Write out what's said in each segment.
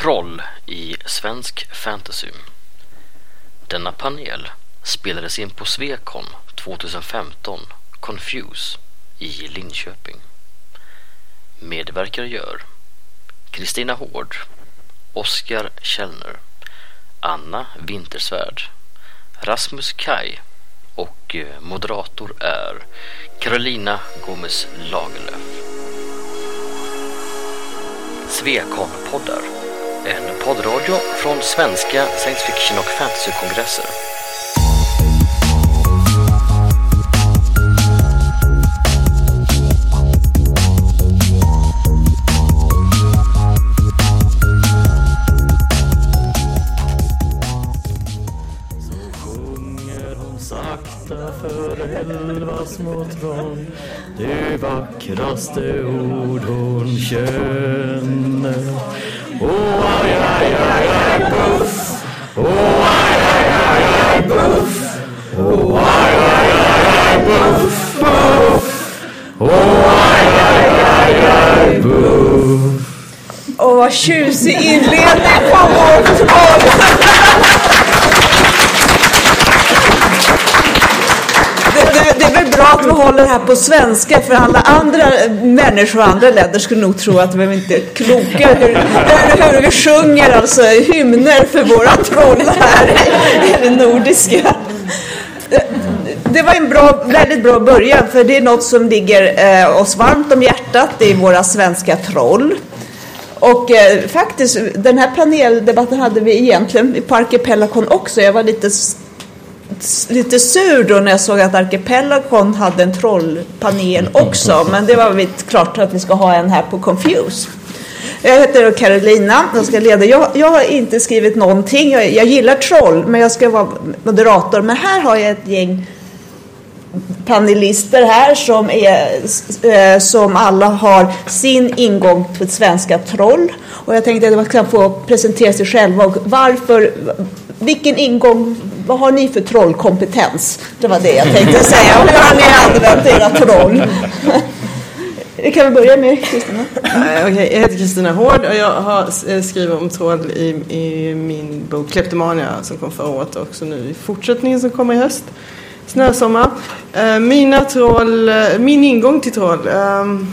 Troll i svensk fantasy. Denna panel spelades in på Svekon 2015 Confuse i Linköping. Medverkare gör Kristina Hård, Oskar Källner, Anna Wintersvärd, Rasmus Kaj och eh, moderator är Carolina Gomes Lagerlöf. Svekon-poddar, en poddradio från svenska science fiction och fantasykongresser. sakta för elva små trång Det vackraste ord hon känner Åh, vad tjusig inledning på vårt podd! Det, det, är väl bra att vi håller det här på svenska för alla andra människor i andra länder skulle nog tro att vi inte är kloka hur, hur, hur vi sjunger alltså hymner för våra troll här i det nordiska. Det, var en bra, väldigt bra början för det är något som ligger eh, oss varmt om hjärtat. Det är våra svenska troll. Och eh, faktiskt, den här paneldebatten hade vi egentligen på Arkipelagon också. Jag var lite, lite sur då när jag såg att Arkipelagon hade en trollpanel också. Men det var väl klart att vi ska ha en här på Confuse. Jag heter Carolina, jag ska leda. Jag, jag har inte skrivit någonting. Jag, jag gillar troll, men jag ska vara moderator. Men här har jag ett gäng panelister här som, är, eh, som alla har sin ingång till svenska troll. Och jag tänkte att man kan få presentera sig själva och varför, vilken ingång, vad har ni för trollkompetens? Det var det jag tänkte säga. Hur har ni använt era troll? Vi kan väl börja med Kristina. Okej, jag heter Kristina Hård och jag har eh, skrivit om troll i, i min bok Kleptomania som kom förra året och också nu i fortsättningen som kommer i höst. Snösommar. Eh, Mina troll, eh, min ingång till troll. ehm,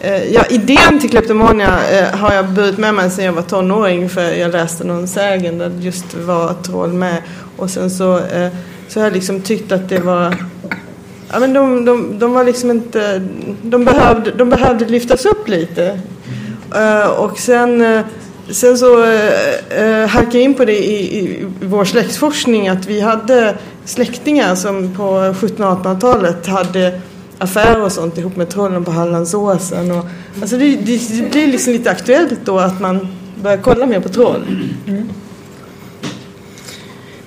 eh, Ja, idén till Kleptomania har jag burit med mig sedan jag var tonåring för jag läste någon sägen där just var troll med. Och sen så, eh, så har jag liksom tyckt att det var Ja, men de, de, de var liksom inte... De behövde, de behövde lyftas upp lite. Eh, och sen, eh, sen så uh, halkade jag in på det i, i vår släktforskning att vi hade släktingar som på 1700 och 1800-talet hade affärer och sånt ihop med trollen på Hallandsåsen. Och, alltså det, det, det blir liksom lite aktuellt då att man börjar kolla mer på troll. Mm.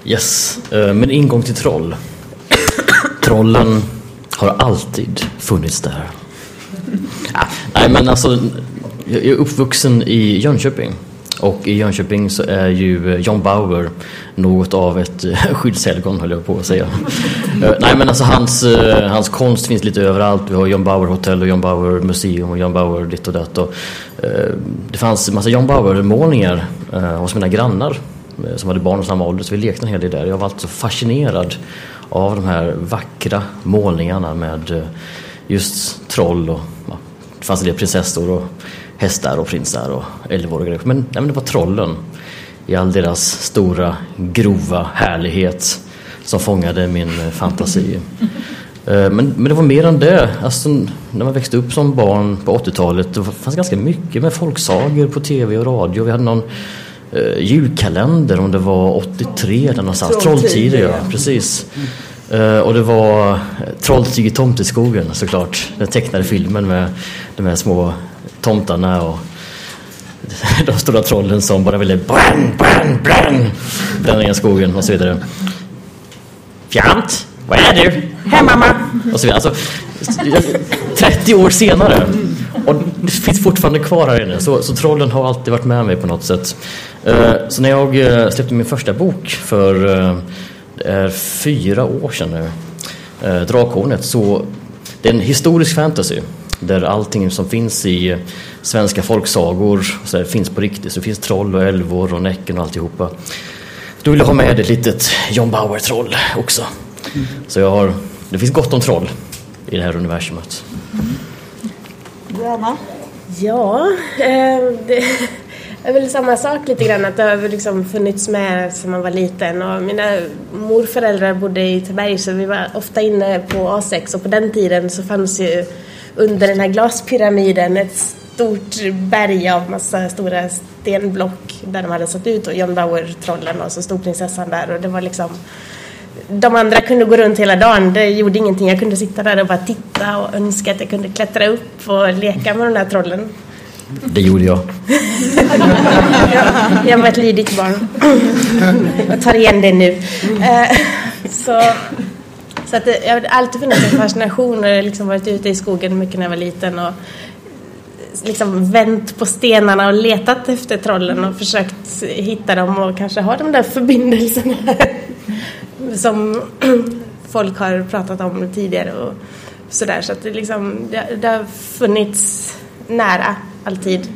Yes, eh, min ingång till troll. Trollen har alltid funnits där. Ja, nej men alltså, jag är uppvuxen i Jönköping. Och i Jönköping så är ju eh, John Bauer något av ett eh, skyddshelgon höll jag på att säga. Nej men alltså hans, hans konst finns lite överallt. Vi har John Bauer hotell och John Bauer museum och John Bauer ditt och datt. Och, det fanns en massa John Bauer målningar hos mina grannar som hade barn i samma ålder så vi lekte en hel del där. Jag var alltså fascinerad av de här vackra målningarna med eh, just troll och ja, det fanns en del prinsessor och hästar och prinsar och älvor och grejer. Men, nej, men det var trollen i all deras stora grova härlighet som fångade min eh, fantasi. Eh, Men, men det var mer än det. Alltså, när man växte upp som barn på 80-talet det fanns ganska mycket med folksagor på tv och radio. Vi hade någon eh, julkalender om det var 83 där någonstans. Trolltider, ja. Precis. Eh, och det var eh, Trolltyg i tomteskogen såklart. Den tecknade filmen med de här små tomtarna och de stora trollen som bara ville bränn, bränn, bränn bränna ner skogen och så vidare. Fjant, vad är du? Hej mamma! Och så vidare. Alltså, jag- 30 år senare och det finns fortfarande kvar här inne. Så, så trollen har alltid varit med mig på något sätt. Eh, Så när jag eh, släppte min första bok för eh, det är fyra år sedan nu, eh, Drakhornet, så det är en historisk fantasy. Där allting som finns i svenska folksagor så här, finns på riktigt. Så det finns troll och älvor och Näcken och alltihopa. Då vill jag ha med ett litet John Bauer-troll också. Så jag har, det finns gott om troll i det här universumet. Du, Anna? Ja, eh, det är väl samma sak lite grann att det har liksom funnits med sedan man var liten. Och mina morföräldrar bodde i Taberg så vi var ofta inne på A6 och på den tiden så fanns ju under den här glaspyramiden ett stort berg av massa stora stenblock där de hade satt ut och John Bauer-trollen och så stod prinsessan där. Och det var liksom de andra kunde gå runt hela dagen, det gjorde ingenting. Jag kunde sitta där och bara titta och önska att jag kunde klättra upp och leka med de här trollen. Det gjorde jag. Jag var ett lydigt barn. Jag tar igen det nu. Eh, Så, så att det, jag har alltid funnits en fascination och jag har liksom varit ute i skogen mycket när jag var liten och liksom vänt på stenarna och letat efter trollen och försökt hitta dem och kanske ha de där förbindelserna som folk har pratat om tidigare och sådär. Så att det, liksom, det, det har funnits nära alltid.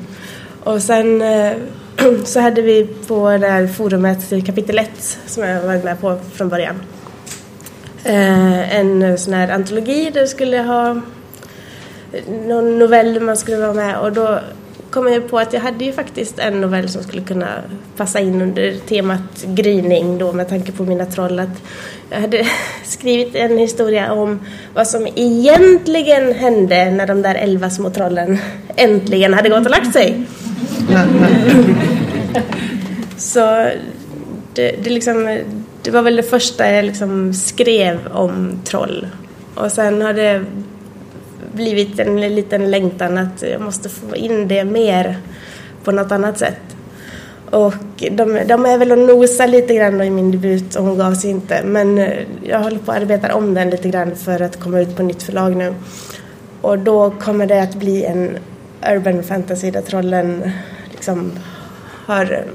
Och sen eh, så hade vi på det här forumet kapitel 1 som jag var med på från början. Eh, en sån här antologi där det skulle ha eh, någon novell man skulle vara med och då kom jag på att jag hade ju faktiskt en novell som skulle kunna passa in under temat gryning då med tanke på mina troll. Att jag hade skrivit en historia om vad som egentligen hände när de där elva små trollen äntligen hade gått och lagt sig. Så det, det, liksom, det var väl det första jag liksom skrev om troll. Och sen har det blivit en liten längtan att jag måste få in det mer på något annat sätt. Och de, de är väl och nosar lite grann i min debut och hon gav sig inte. Men eh, jag håller på att arbeta om den lite grann för att komma ut på nytt förlag nu. Och då kommer det att bli en urban fantasy där trollen liksom har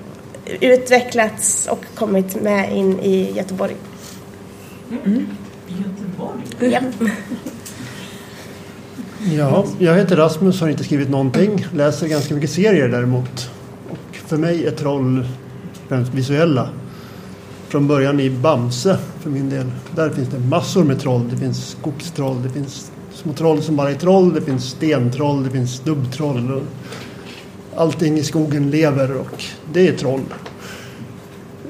utvecklats och kommit med in i Göteborg. Mm. Göteborg? Ja. Ja, jag heter Rasmus, har inte skrivit någonting. Läser ganska mycket serier däremot. Och för mig är troll främst visuella. Från början i Bamse för min del. Där finns det massor med troll. Det finns skogstroll, det finns små troll som bara är troll, det finns stentroll, det finns dubbtroll. Och allting i skogen lever och det är troll.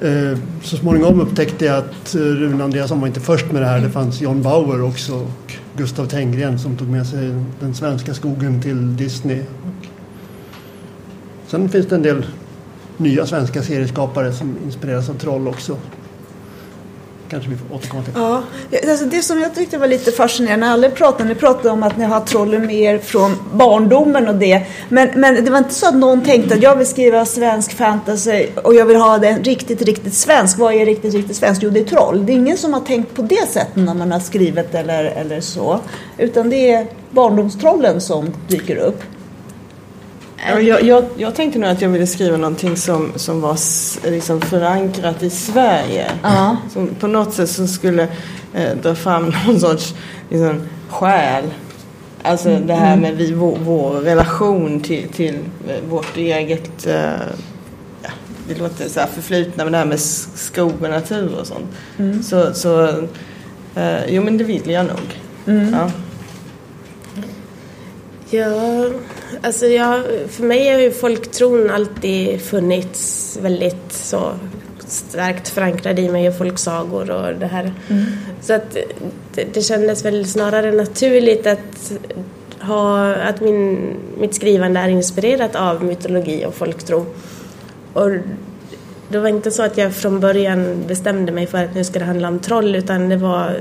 Eh, så småningom upptäckte jag att Rune Andreasson var inte först med det här. Det fanns John Bauer också och Gustav Tenggren som tog med sig den svenska skogen till Disney. Sen finns det en del nya svenska serieskapare som inspireras av troll också. Kanske vi får återkomma till. Ja, alltså det som jag tyckte var lite fascinerande när alla pratade, ni pratade om att ni har trollen med er från barndomen och det. Men, men det var inte så att någon tänkte att jag vill skriva svensk fantasy och jag vill ha den riktigt, riktigt svensk. Vad är riktigt, riktigt svenskt? Jo, det är troll. Det är ingen som har tänkt på det sättet när man har skrivit eller, eller så. Utan det är barndomstrollen som dyker upp. Ja, jag, jag, jag tänkte nog att jag ville skriva någonting som, som var liksom förankrat i Sverige. Ja. Som på något sätt som skulle eh, dra fram någon sorts liksom, själ. Alltså det här med vi, vår, vår relation till, till eh, vårt eget, eh, ja, det låter så här förflutna, men det här med skog och natur och sånt. Så, så eh, jo men det vill jag nog. Ja. Ja, alltså jag, för mig har ju folktron alltid funnits väldigt så starkt förankrad i mig och folksagor och det här. Så att det, det kändes väl snarare naturligt att ha, att min, mitt skrivande är inspirerat av mytologi och folktro. Och det var inte så att jag från början bestämde mig för att nu ska det handla om troll utan det var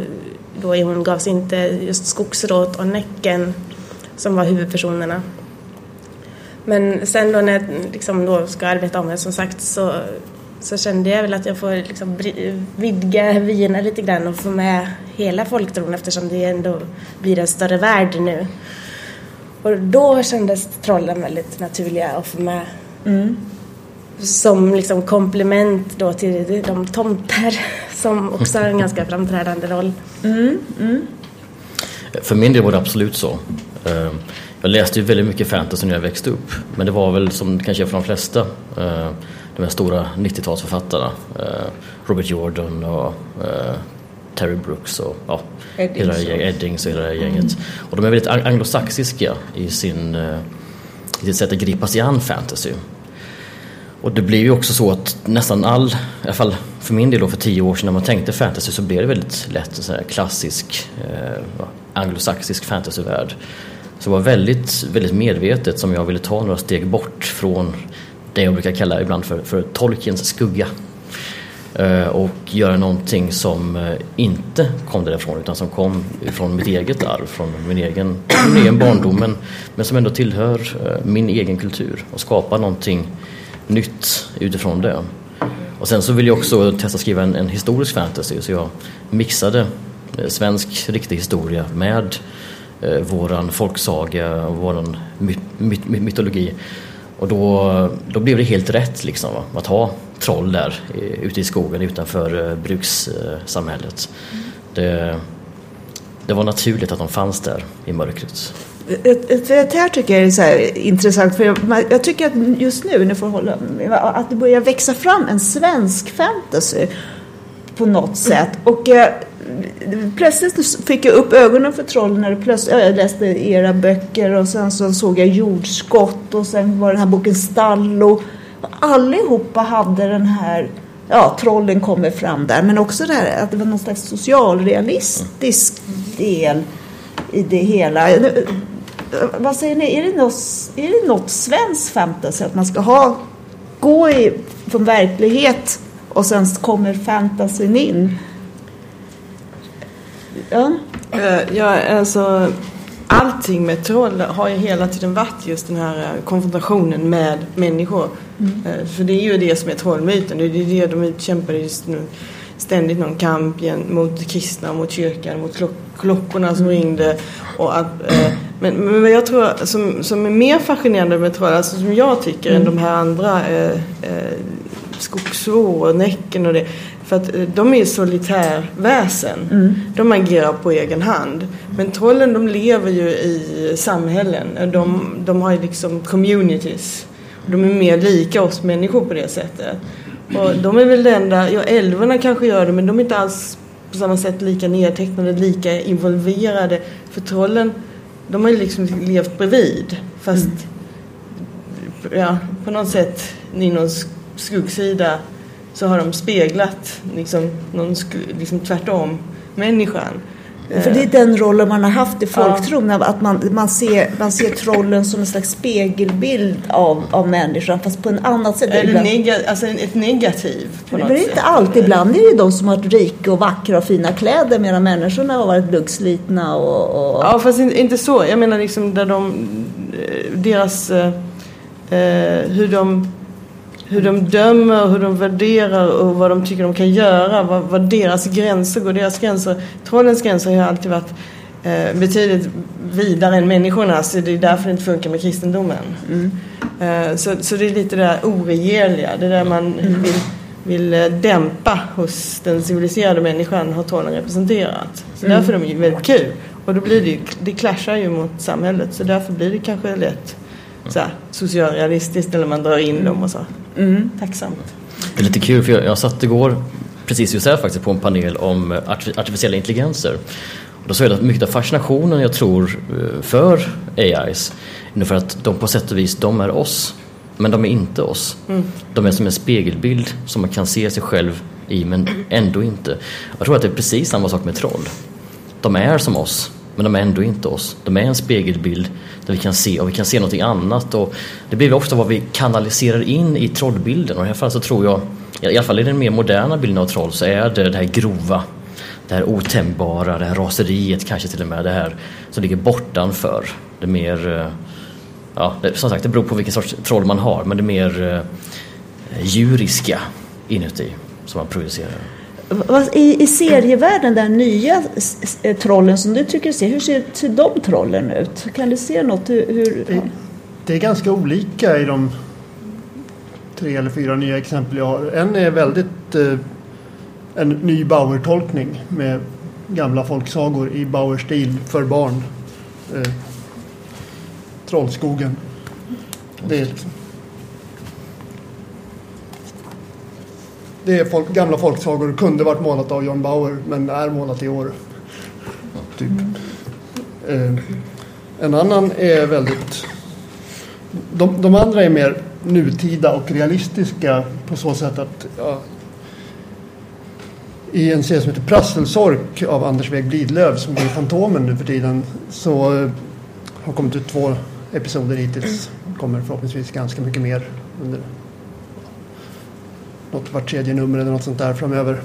då Hon gavs inte just Skogsråt och Näcken som var huvudpersonerna. Men sen då när jag liksom då ska arbeta om det som sagt så, så kände jag väl att jag får liksom vidga vyerna lite grann och få med hela folktron eftersom det ändå blir en större värld nu. Och då kändes trollen väldigt naturliga att få med. Som liksom komplement då till de tomtar som också har en ganska framträdande roll. För min del var det absolut så. Eh, Jag läste ju väldigt mycket fantasy när jag växte upp. Men det var väl som kanske för de flesta. eh, De här stora 90-talsförfattarna. eh, Robert Jordan och Terry Brooks och ja, Eddings hela Eddings och hela det gänget. Och de är väldigt ang- anglosaxiska i sin i sitt sätt att gripa sig an fantasy. Och det blir ju också så att nästan all, i alla fall för min del då för tio år sedan när man tänkte fantasy så blev det väldigt lätt en sån här klassisk eh, anglosaxisk fantasyvärld. Så det var väldigt, väldigt medvetet som jag ville ta några steg bort från det jag brukar kalla ibland för, för Tolkiens skugga. Eh, och göra någonting som eh, inte kom därifrån utan som kom från mitt eget arv, från min egen, min egen barndom men, men som ändå tillhör eh, min egen kultur och skapa någonting nytt utifrån det. Och sen så vill jag också testa skriva en, en historisk fantasy så jag mixade svensk riktig historia med eh, våran folksaga och våran my, my, my, mytologi. Och då, då blev det helt rätt liksom, va? att ha troll där i- ute i skogen utanför eh, brukssamhället. Det, det var naturligt att de fanns där i mörkret. Det här tycker jag är så här intressant för jag, jag tycker att just nu, nu får hålla, att det börjar växa fram en svensk fantasy på något sätt. Och eh, plötsligt fick jag upp ögonen för trollen när plötsligt, jag läste era böcker och sen så såg jag Jordskott och sen var den här boken Stallo. Och allihopa hade den här, ja trollen kommer fram där men också det här att det var någon slags socialrealistisk del i det hela. Vad säger ni, är det något, är det något svensk fantasy att man ska ha, gå i, från verklighet och sen kommer fantasyn in? Ja. Eh, Ja, alltså allting med troll har ju hela tiden varit just den här eh, konfrontationen med människor. Eh, För det är ju det som är trollmyten. Det är det de utkämpar just nu. Ständigt någon kamp igen mot kristna, mot kyrkan, mot klock klockorna som ringde. Och att, men, men vad jag tror som, som är mer fascinerande med troll, alltså som jag tycker, än de här andra eh, eh, skogsvår och Näcken och det. För att eh, de är solitärväsen. De agerar på egen hand. Men trollen de lever ju i samhällen. De, de har ju liksom communities. De är mer lika oss människor på det sättet. Och de är väl det enda, ja älvorna kanske gör det men de är inte alls på samma sätt lika nedtecknade, lika involverade. För trollen, de har ju liksom levt bredvid. Fast ja, på något sätt i någon sk- skuggsida så har de speglat liksom, någon liksom tvärtom människan. För det är den rollen man har haft i folktron, att man, man, ser, man ser trollen som en slags spegelbild av, av människan, fast på en annat sätt. Eller Ibland- nega- alltså ett negativ på något Men det är inte alltid. Ibland är det ju de som har varit rika och vackra och fina kläder medan människorna har varit luggslitna och... och... Ja, fast inte, inte så. Jag menar liksom där de, eh, deras, eh, eh, hur de hur de dömer, hur de värderar och vad de tycker de kan göra. Vad, vad deras gränser går. Deras gränser, trollens gränser har alltid varit eh, betydligt vidare än människornas. Så det är därför det inte funkar med kristendomen. Eh, så, så det är lite det där oregerliga. Det där man vill, vill eh, dämpa hos den civiliserade människan har trollen representerat. Så därför är de ju väldigt kul. Och då blir det ju, det clashar ju mot samhället. Så därför blir det kanske lätt så här, socialrealistiskt eller man drar in dem och så. Mm. Tacksamt. Det är lite kul för jag, jag satt igår precis just här faktiskt på en panel om arti- artificiella intelligenser. Och då sa jag att mycket av fascinationen jag tror eh, för AIs är för att de på sätt och vis, de är oss. Men de är inte oss. De är som en spegelbild som man kan se sig själv i men ändå inte. Jag tror att det är precis samma sak med troll. De är som oss men de är ändå inte oss. De är en spegelbild där vi kan se och vi kan se någonting annat. Och det blir väl ofta vad vi kanaliserar in i trollbilden. Och i alla fall så tror jag, i alla fall i den mer moderna bilden av troll så är det det här grova. Det här otämbara, det här raseriet kanske till och med. Det här som ligger bortanför. Det mer, eh, ja som sagt det beror på vilken sorts troll man har. Men det mer eh, djuriska inuti som man projicerar. I, I serievärlden, den nya eh, trollen som du tycker ser, hur ser, ser de trollen ut? Kan du se något? Hur, hur, Det, det är ganska olika i de tre eller fyra nya exempel jag har. En är väldigt eh, en ny Bauer-tolkning med gamla folksagor i Bauer-stil för barn. Eh, Trollskogen. Det är, liksom- det är folk, gamla folksagor. Det kunde varit målat av John Bauer men är målat i år. Typ. Eh, en annan är väldigt... De, de andra är mer nutida och realistiska på så sätt att ja, i en serie som heter Prasselsork av Anders Weg Blidlöv som går i Fantomen nu för tiden så eh, har kommit ut två episoder hittills. kommer förhoppningsvis ganska mycket mer under något vart tredje nummer eller något sånt där framöver.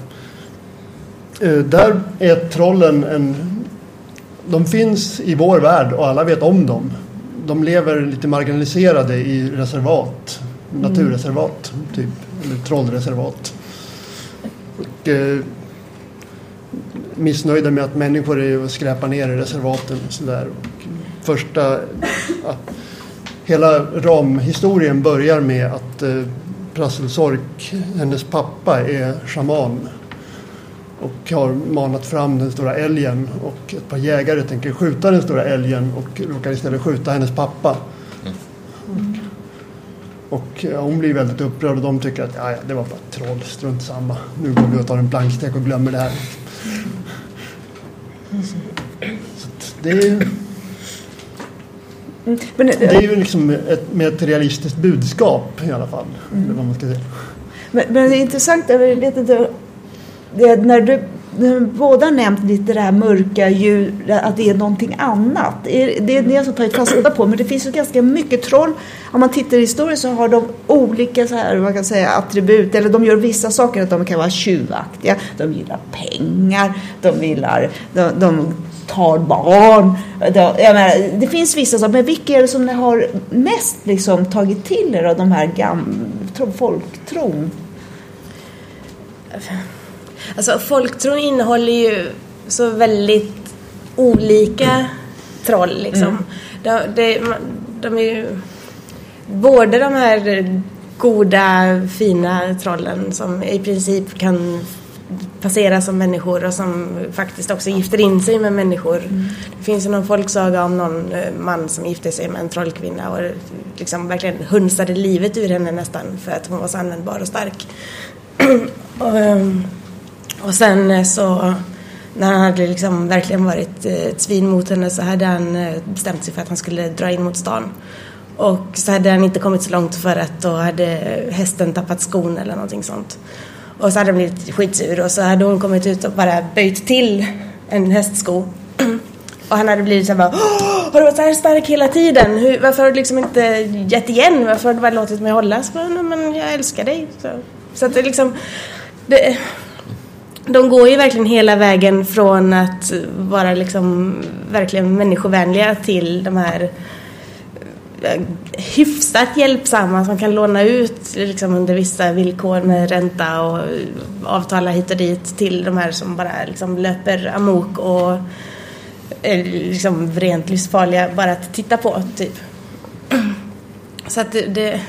Eh, där är trollen en... De finns i vår värld och alla vet om dem. De lever lite marginaliserade i reservat, naturreservat, typ, eller trollreservat. Och, eh, missnöjda med att människor är och skräpar ner i reservaten och sådär. Första... Ja, hela ramhistorien börjar med att eh, Prasselsork, hennes pappa, är shaman och har manat fram den stora älgen och ett par jägare tänker skjuta den stora älgen och råkar istället skjuta hennes pappa. Och ja, hon blir väldigt upprörd och de tycker att ja, det var bara troll, strunt samma. Nu går vi och tar en plankstek och glömmer det här. Så att det, är, Men, det är ju liksom ett, med ett realistiskt budskap i alla fall. Eller vad man ska säga. Men, men det är intressant, jag vet inte, det, när du båda nämnt lite det här mörka djur, att det är någonting annat. Det är det är det som tagit fasta på, men det finns ju ganska mycket troll. Om man tittar i historien så har de olika så här, man kan säga, attribut, eller de gör vissa saker, att de kan vara tjuvaktiga, de gillar pengar, de gillar, de, de tar barn. Menar, det finns vissa saker, men vilka är det som ni har mest liksom tagit till er av de här gam, tro, folktron? Alltså folktron innehåller ju så väldigt olika troll liksom. De, de, de är ju både de här goda, fina trollen som i princip kan passera som människor och som faktiskt också gifter in sig med människor. Det finns ju någon folksaga om någon eh, man som gifte sig med en trollkvinna och liksom verkligen hunsade livet ur henne nästan för att hon var så användbar och stark. och, ehm, och sen eh, så när han hade liksom verkligen varit eh, ett svin mot henne så hade han eh, bestämt sig för att han skulle dra in mot stan. Och så hade han inte kommit så långt för att då hade hästen tappat skon eller någonting sånt. Och så hade hon blivit skitsur och så hade hon kommit ut och bara böjt till en hästsko. Och han hade blivit såhär bara, "Åh, har du varit så här stark hela tiden? Hur, varför har du liksom inte gett igen? Varför har du bara låtit mig hålla? Så bara, men jag älskar dig. Så, så att det liksom, det, de går ju verkligen hela vägen från att vara liksom verkligen människovänliga till de här eh, hyfsat hjälpsamma som kan låna ut liksom under vissa villkor med ränta och avtala hit och dit till de här som bara liksom löper amok och är liksom rent livsfarliga bara att titta på typ. Så att det,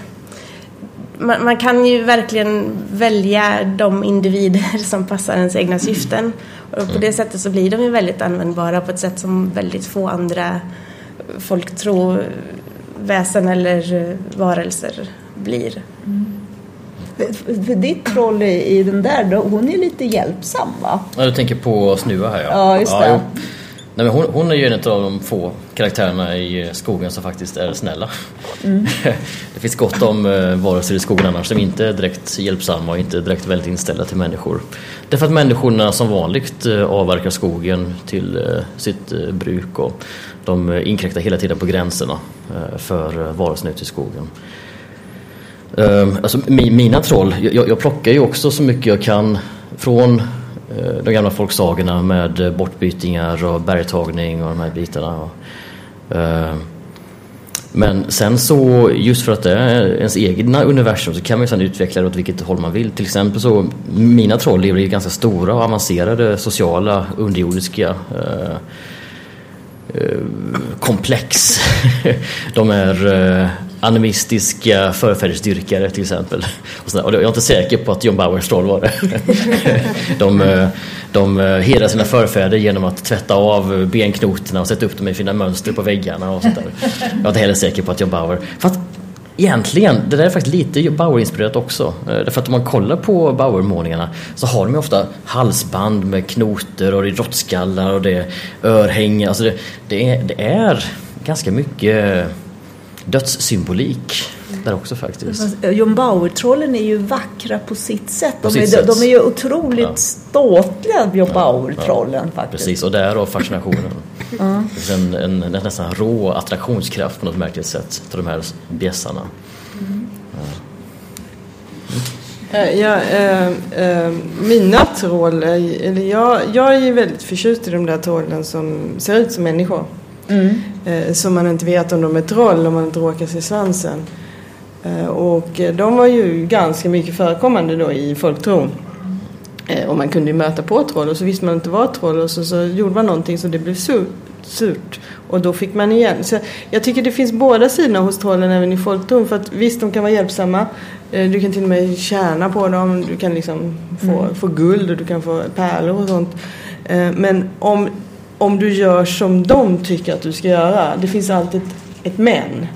man, man kan ju verkligen välja de individer som passar ens egna syften. Och på det sättet så blir de ju väldigt användbara på ett sätt som väldigt få andra folk tror folktroväsen eller varelser blir. För, för ditt troll i, i den där, då, hon är lite hjälpsam va? Ja, du tänker på Snuva här ja. Ja, just det. jo. Nej, men hon, hon är ju en av de få karaktärerna i skogen som faktiskt är snälla. Mm. det finns gott om eh, varelser i skogen annars som inte är direkt hjälpsamma och inte direkt väldigt inställda till människor. Därför att människorna som vanligt eh, avverkar skogen till eh, sitt eh, bruk och de inkräktar hela tiden på gränserna eh, för eh, varelserna ute i skogen. Ehm, alltså, mina troll, jag, jag plockar ju också så mycket jag kan från eh, de gamla folksagorna med bortbytingar och bergtagning och de här bitarna. Ehm, men sen så, just för att det är ens egna universum så kan man ju sen utveckla det åt vilket håll man vill. Till exempel så, mina troll lever i ganska stora och avancerade sociala underjordiska eh, Eh, komplex. De är eh, animistiska förfädersdyrkare till exempel. Och, och jag är inte säker på att John Bauers troll var det. de, eh, de hedrar sina förfäder genom att tvätta av benknotorna och sätta upp dem i fina mönster på väggarna och sånt där. Jag är inte heller säker på att John Bauer... Fast Egentligen, det där är faktiskt lite Bauer-inspirerat också. Eh, därför att om man kollar på Bauer-målningarna så har de ju ofta halsband med knotor och det är råttskallar och det är örhängen. Alltså det, det, är, det är ganska mycket dödssymbolik där också faktiskt. Eh, John Bauer-trollen är ju vackra på sitt sätt. De, sitt är, sätt. de är ju otroligt Ja. ståtliga, John Bauer-trollen faktiskt. Precis, och därav fascinationen. Det finns en, en, en nästan rå attraktionskraft på något märkligt sätt till de här bjässarna. Eh, Ja, eh, eh, mina troll, är- eller jag, jag är ju väldigt förtjust i de där trollen som ser ut som människor. Eh, så man inte vet om de är troll om man inte råkar se svansen. Eh, och de var ju ganska mycket förekommande då i folktron. Eh, och man kunde ju möta på troll och så visste man inte vad troll och så, så gjorde man någonting så det blev surt. surt. Och då fick man igen. Så jag tycker det finns båda sidorna hos trollen även i folktron. För att visst, de kan vara hjälpsamma. Eh, Du kan till och med tjäna på dem. Du kan liksom få, få guld och du kan få pärlor och sånt. Eh, Men om, om du gör som de tycker att du ska göra. Det finns alltid ett, ett men.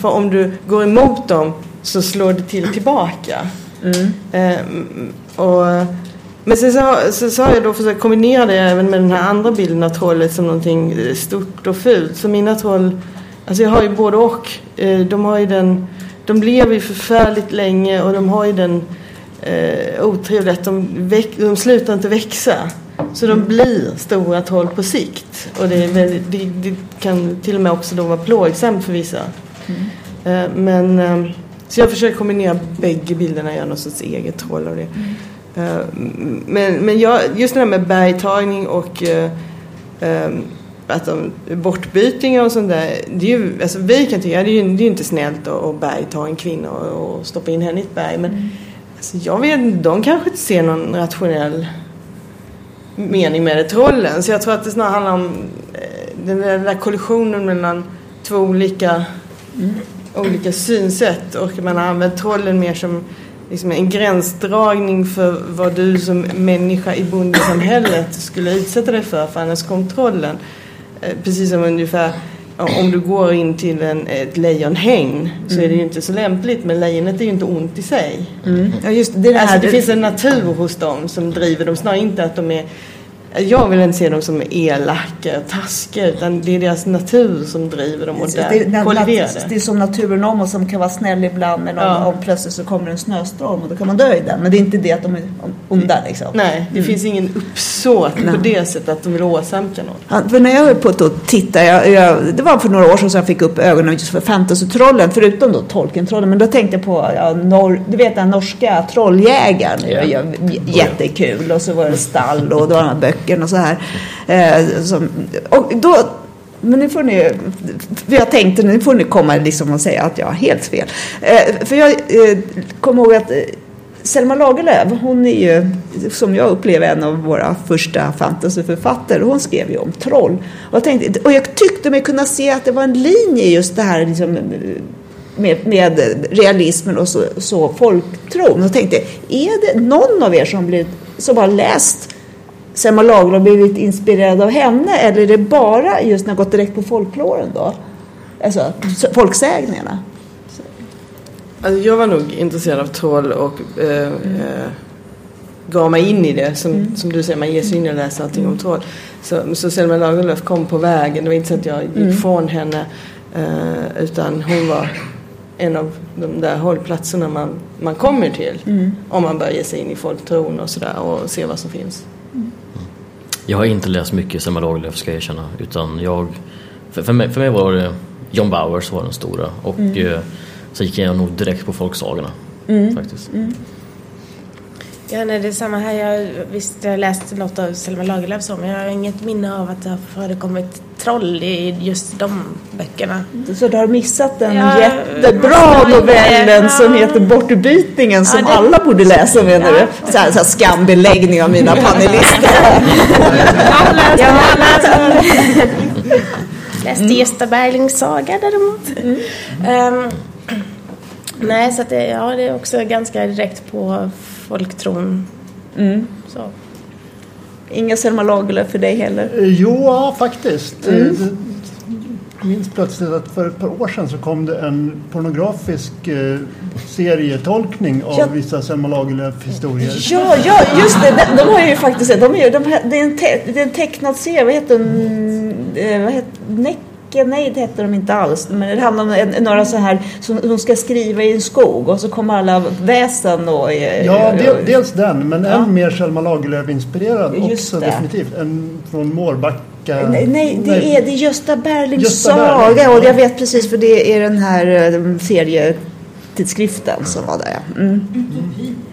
För om du går emot dem så slår det till tillbaka. Eh, och, men sen så, så, så har jag då försökt kombinera det även med den här andra bilden av trollet som någonting eh, stort och fult. Så mina troll, alltså jag har ju både och. Eh, De har ju den, de lever ju förfärligt länge och de har ju den eh, otrevliga att de, väx, de slutar inte växa. Så de blir stora troll på sikt. Och det, väldigt, det, det kan till och med också då vara plågsamt för vissa. Eh, men, eh, så jag försöker kombinera bägge bilderna, göra något sorts eget troll av det. Eh, Men, men jag, just det här med bergtagning och eh, eh, att de, bortbytingar och sånt där. Det är ju, alltså vi kan tycka, det är ju det är ju inte snällt att, att bergta en kvinna och, och stoppa in henne i ett berg. Men alltså, jag vet de kanske inte ser någon rationell mening med det, trollen. Så jag tror att det snarare handlar om eh, den där, den där kollisionen mellan två olika, olika synsätt. Och man har använt trollen mer som liksom en gränsdragning för vad du som människa i bondesamhället skulle utsätta dig för, för annars kom trollen. Eh, Precis som ungefär om du går in till en, ett lejonhäng så är det ju inte så lämpligt men lejonet är ju inte ont i sig. Ja, just det, det, Alltså, det finns en natur hos dem som driver dem. Snarare inte att de är... Jag vill inte se dem som elaka och taskiga utan det är deras natur som driver dem och det, det, det, det är som naturen om och som kan vara snäll ibland men om, Ja. om plötsligt så kommer en snöstorm och då kan man dö i den. Men det är inte det att de är onda liksom. Nej, det finns ingen uppsåt på det sättet att de vill åsamka någon. Ja, för när jag höll på att titta, jag, jag, det var för några år sedan som jag fick upp ögonen just för fantasytrollen, förutom då Tolkien-trollen. Men då tänkte jag på, ja, norr, du vet den norska trolljägaren, Ja. jättekul. Och så var det stall och då var de här böckerna och så här. Eh, som, och då, men nu får ni, för jag tänkte nu får ni komma liksom och säga att jag har helt fel. Eh, för jag eh, kommer ihåg att eh, Selma Lagerlöf, hon är ju som jag upplever en av våra första fantasyförfattare. Hon skrev ju om troll. Och jag, tänkte, och jag tyckte mig kunna se att det var en linje i just det här liksom, med, med realismen och så, så folktron. Och jag tänkte, är det någon av er som, blivit, som har läst Selma Lagerlöf blivit inspirerad av henne? Eller är det bara just när jag gått direkt på folkloren då? Alltså folksägningarna. Alltså, jag var nog intresserad av troll och eh, eh, gav mig in i det. Som, som du säger, man ger sig in och läser allting om troll. Så, så Selma Lagerlöf kom på vägen. Det var inte så att jag gick från henne. Eh, utan hon var en av de där hållplatserna man, man kommer till. Om man börjar ge sig in i folktron och sådär och se vad som finns. Jag har inte läst mycket Selma Lagerlöf ska jag erkänna. Utan jag, för, för, mig, för mig var det John Bauer som var den stora. Och eh, så gick jag nog direkt på folksagorna. Faktiskt. Ja, nej, det är samma här. Jag, visst, jag har läst något av Selma Lagerlöf så, men jag har inget minne av att det har förekommit troll i just de böckerna. Så du har missat den Ja, jättebra novellen inte- som ja. heter Bortbytingen som Ja, det- alla borde läsa menar Ja. du? Så här, så här skambeläggning av mina panelister. Jag har läst, läst Gösta Berlings saga däremot. Ehm, Nej, så att det, ja, det är också ganska direkt på folktron. Mm. Så. Inga Selma Lagerlöf för dig heller? Eh, Jo, ja, faktiskt. Eh, det- Jag minns plötsligt att för ett par år sedan så kom det en pornografisk eh, serietolkning av Ja. vissa Selma Lagerlöf-historier. Ja, ja, just det. De, de har ju faktiskt sett. De är, de, det, är en te, det är en tecknad serie. Vad heter den? Eh, vad heter? Nej, det heter de inte alls. Men det handlar om en, några så här som hon ska skriva i en skog och så kommer alla väsen och... eh, Ja, del, dels den, men Ja. än mer Selma Lagerlöf-inspirerad också det. definitivt. En från Mårbacka. Nej, nej, det är, det är Gösta Berlings Gösta saga Berling. och jag vet precis för det är den här eh, serietidskriften som var där. Mm.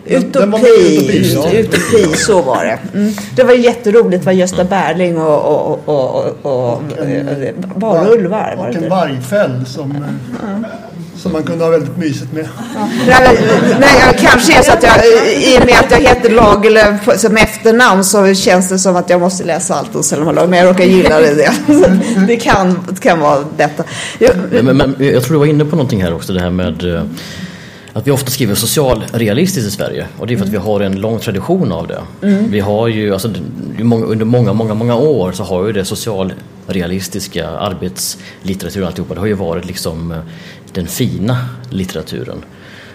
Var Utopi, med i Utopi, ja. utopi, så var det. Mm. Det var jätteroligt vad Gösta Berling och, och, och, och, och eh, varulvar var Och det en inte? vargfäll som, eh, som man kunde ha väldigt mysigt med. Nej, nej, jag- kanske är så att jag, i och med att jag heter Lagerlöf som efternamn så känns det som att jag måste läsa allt om Selma Lagerlöf. Men jag råkar gilla det. det. Kan, kan vara detta. Jag, Men, men jag tror du var inne på någonting här också det här med eh, att vi ofta skriver socialrealistiskt i Sverige och det är för att vi har en lång tradition av det. Vi har ju, alltså, under många, många, många år så har ju det socialrealistiska arbetslitteraturen alltihopa, det har ju varit liksom eh, den fina litteraturen.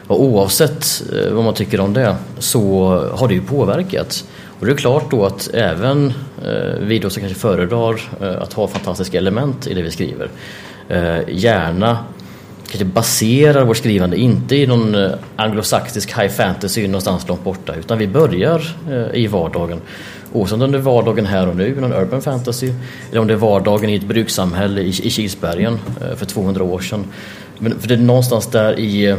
Och oavsett eh, vad man tycker om det så har det ju påverkat. Och det är klart då att även eh, vi då som kanske föredrar eh, att ha fantastiska element i det vi skriver gärna kanske baserar vårt skrivande inte i någon anglosaxisk high fantasy någonstans långt borta utan vi börjar i vardagen. Oavsett om det är vardagen här och nu, någon urban fantasy eller om det är vardagen i ett brukssamhälle i, Kilsbergen för 200 år sedan. Men för det är någonstans där i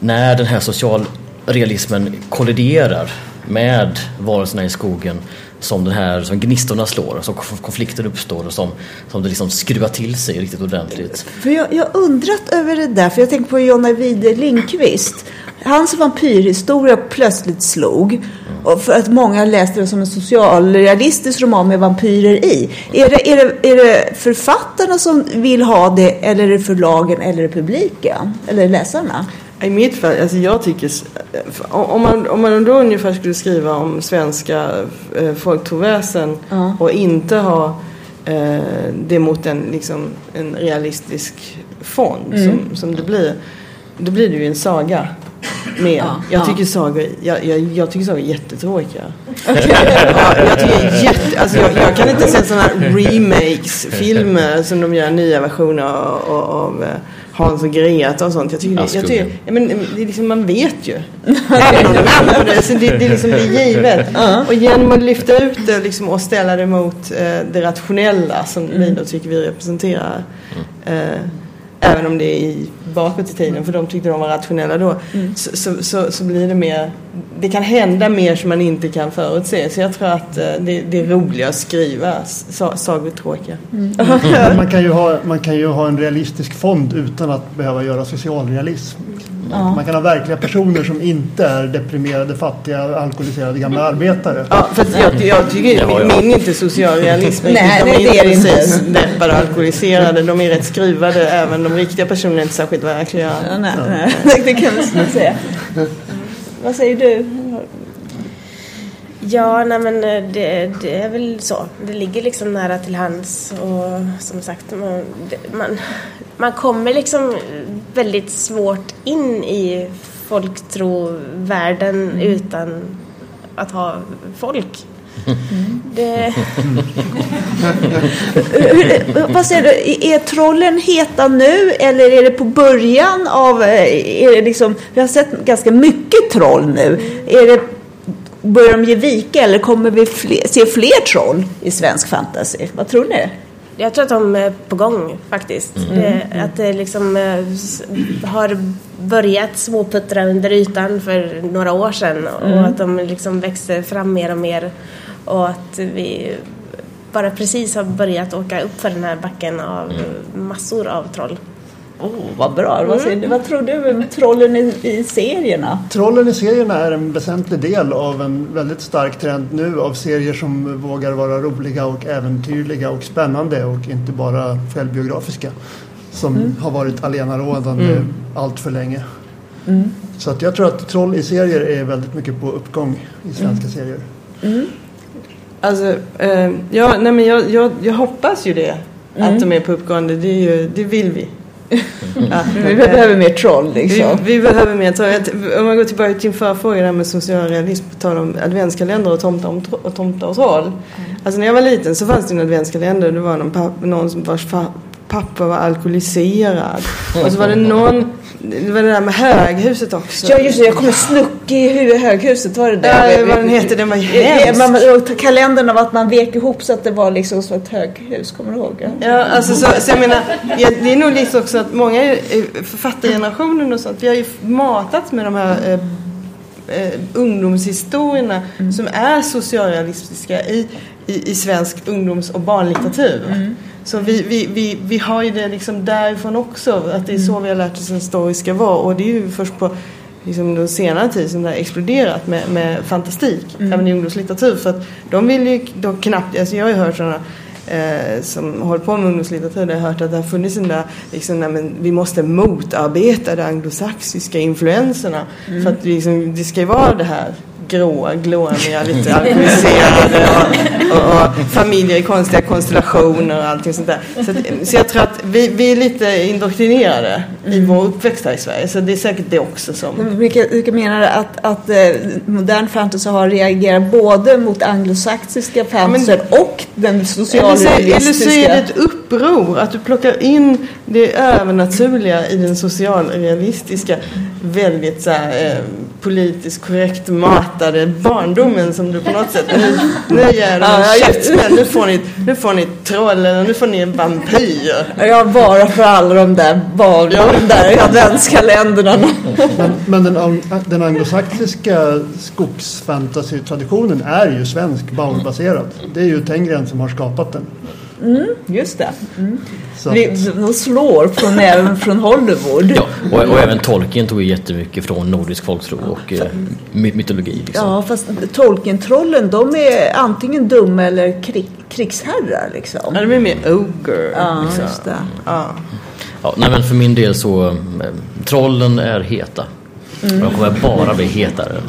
när den här socialrealismen kolliderar med varelserna i skogen som den här som gnistorna slår, som konflikten uppstår och som, som det liksom skruvar till sig riktigt ordentligt. För jag, jag har undrat över det där, för jag tänker på Jonna Wide Lindqvist. Hans vampyrhistoria plötsligt slog. Och för att många läste det som en socialrealistisk roman med vampyrer i. Är det, är, det, är det författarna som vill ha det, eller är det förlagen, eller är det publiken? Eller läsarna? I mitt fall, alltså jag tycker, s- om man, om man då ungefär skulle skriva om svenska eh, folktroväsen Ja. och inte ha eh, det mot en, liksom, en realistisk fond Mm. som, som det blir, då blir det ju en saga. Mer. Ja. Jag, Ja. tycker sagor, jag, jag, jag tycker sagor är jättetråkiga. ja, jag, tycker jätte, alltså jag, jag kan inte se sådana remakes-filmer som de gör nya versioner av, av, av eh, Hans och Greta och sånt. Jag tycker, jag tycker ja, men, det är liksom, man vet ju. Det. Så det, det, är liksom, det är givet. Och genom att lyfta ut det liksom, och ställa det mot eh, det rationella som vi då tycker vi representerar. Eh, även om det är i, bakåt i tiden, för de tyckte de var rationella då. Så, så, så, så blir det mer, det kan hända mer som man inte kan förutse. Så jag tror att eh, det, det är roligare att skriva sa, sagor tråkiga. Men man, kan ju ha, man kan ju ha en realistisk fond utan att behöva göra socialrealism. Man kan ha verkliga personer som inte är deprimerade, fattiga, alkoholiserade gamla arbetare. Ja, för jag, jag tycker Ja, ja. min är inte socialrealism. Nej, de nej, det är det inte. precis deppade och alkoholiserade. De är rätt skruvade. Även de riktiga personerna är inte särskilt verkliga. Ja, nej, nej, det kan vi säga. Vad säger du? Ja, nej men eh, det, det är väl så. Det ligger liksom nära till hands och som sagt man, det- man, man kommer liksom väldigt svårt in i folktrovärlden utan att ha folk. Det, Hur- Vad säger du, är trollen heta nu eller är det på början av, eh, är det liksom, vi har sett ganska mycket troll nu. Är det, börjar de ge vika eller kommer vi fler, se fler troll i svensk fantasy? Vad tror ni? jag tror att de är på gång faktiskt. Det, att det liksom eh, har börjat småputtra under ytan för några år sedan och att de liksom växer fram mer och mer och att vi bara precis har börjat åka upp för den här backen av massor av troll. Åh, vad bra. Vad, säger du? vad tror du om trollen i, i serierna? Trollen i serierna är en väsentlig del av en väldigt stark trend nu av serier som vågar vara roliga och äventyrliga och spännande och inte bara självbiografiska. Som har varit allenarådande allt för länge. Så att jag tror att troll i serier är väldigt mycket på uppgång i svenska serier. Alltså, eh, ja, nej men jag, jag, jag hoppas ju det. Att de är på uppgående. Det, är ju, det vill vi. Att, Vi eh, behöver mer troll liksom. Vi, vi behöver mer troll. Om man går tillbaka till din förra fråga där med social realism, på tal om adventskalender och tomtar, och tomtar och troll. Alltså när jag var liten så fanns det en adventskalender och det var någon, någon som vars fa, pappa var alkoholiserad. Och så var det någon, det var det där med höghuset också. Ja just det, jag kommer snuck i huvudet höghuset, var det det? Ja, vad den heter, den var Ja, hemsk. Kalendern av att man vek ihop så att det var liksom som ett höghus, kommer du ihåg? Ja, alltså så, så jag menar, ja, det är nog lite också att många i författargenerationen och sånt, vi har ju matats med de här eh, eh, ungdomshistorierna som är socialrealistiska i, i, i svensk ungdoms och barnlitteratur. Så vi, vi, vi, vi har ju det liksom därifrån också, att det är så vi har lärt oss en story ska vara. Och det är ju först på liksom den senare tid som det har exploderat med, med fantastik, även i ungdomslitteratur. För att de vill ju då knappt, alltså jag har ju hört sådana eh, som håller på med ungdomslitteratur, jag har hört att det har funnits den där, liksom, nej, men vi måste motarbeta de anglosaxiska influenserna. För att liksom, det ska ju vara det här gråa, glåmiga, lite alkoholiserade och, och, och familjer i konstiga konstellationer och allting sånt där. Så, att, så jag tror att vi, vi är lite indoktrinerade i vår uppväxt här i Sverige. Så det är säkert det också som... Vilka, vilka menar du att, att eh, modern fantasy har reagerat både mot anglosaxiska fantasy och den Eller så, eller så är det socialrealistiska? ett uppror, att du plockar in det övernaturliga i den socialrealistiska, väldigt så här, eh, politiskt korrekt matade barndomen som du på något sätt, nu, nu ger de Ja, ja, käftsmäll, nu får ni, nu får ni trollen och nu får ni en vampyr. Ja, bara för alla de där barn, de där adventskalendrarna. Men, men den, den anglosaxiska skogsfantasy-traditionen är ju svensk, Bauer-baserad. Det är ju Tengren som har skapat den. Just det. Vi, de slår från, även från Hollywood. Ja, och, och även Tolkien tog ju jättemycket från nordisk folktro och eh, my- mytologi. Liksom. Ja, fast Tolkien-trollen, de är antingen dumma eller krig, krigsherrar liksom. Ja, det blir mer ogre. Ja, liksom. just det. Ja. Ja, nej, men för min del så, eh, trollen är heta. Och de kommer bara bli hetare.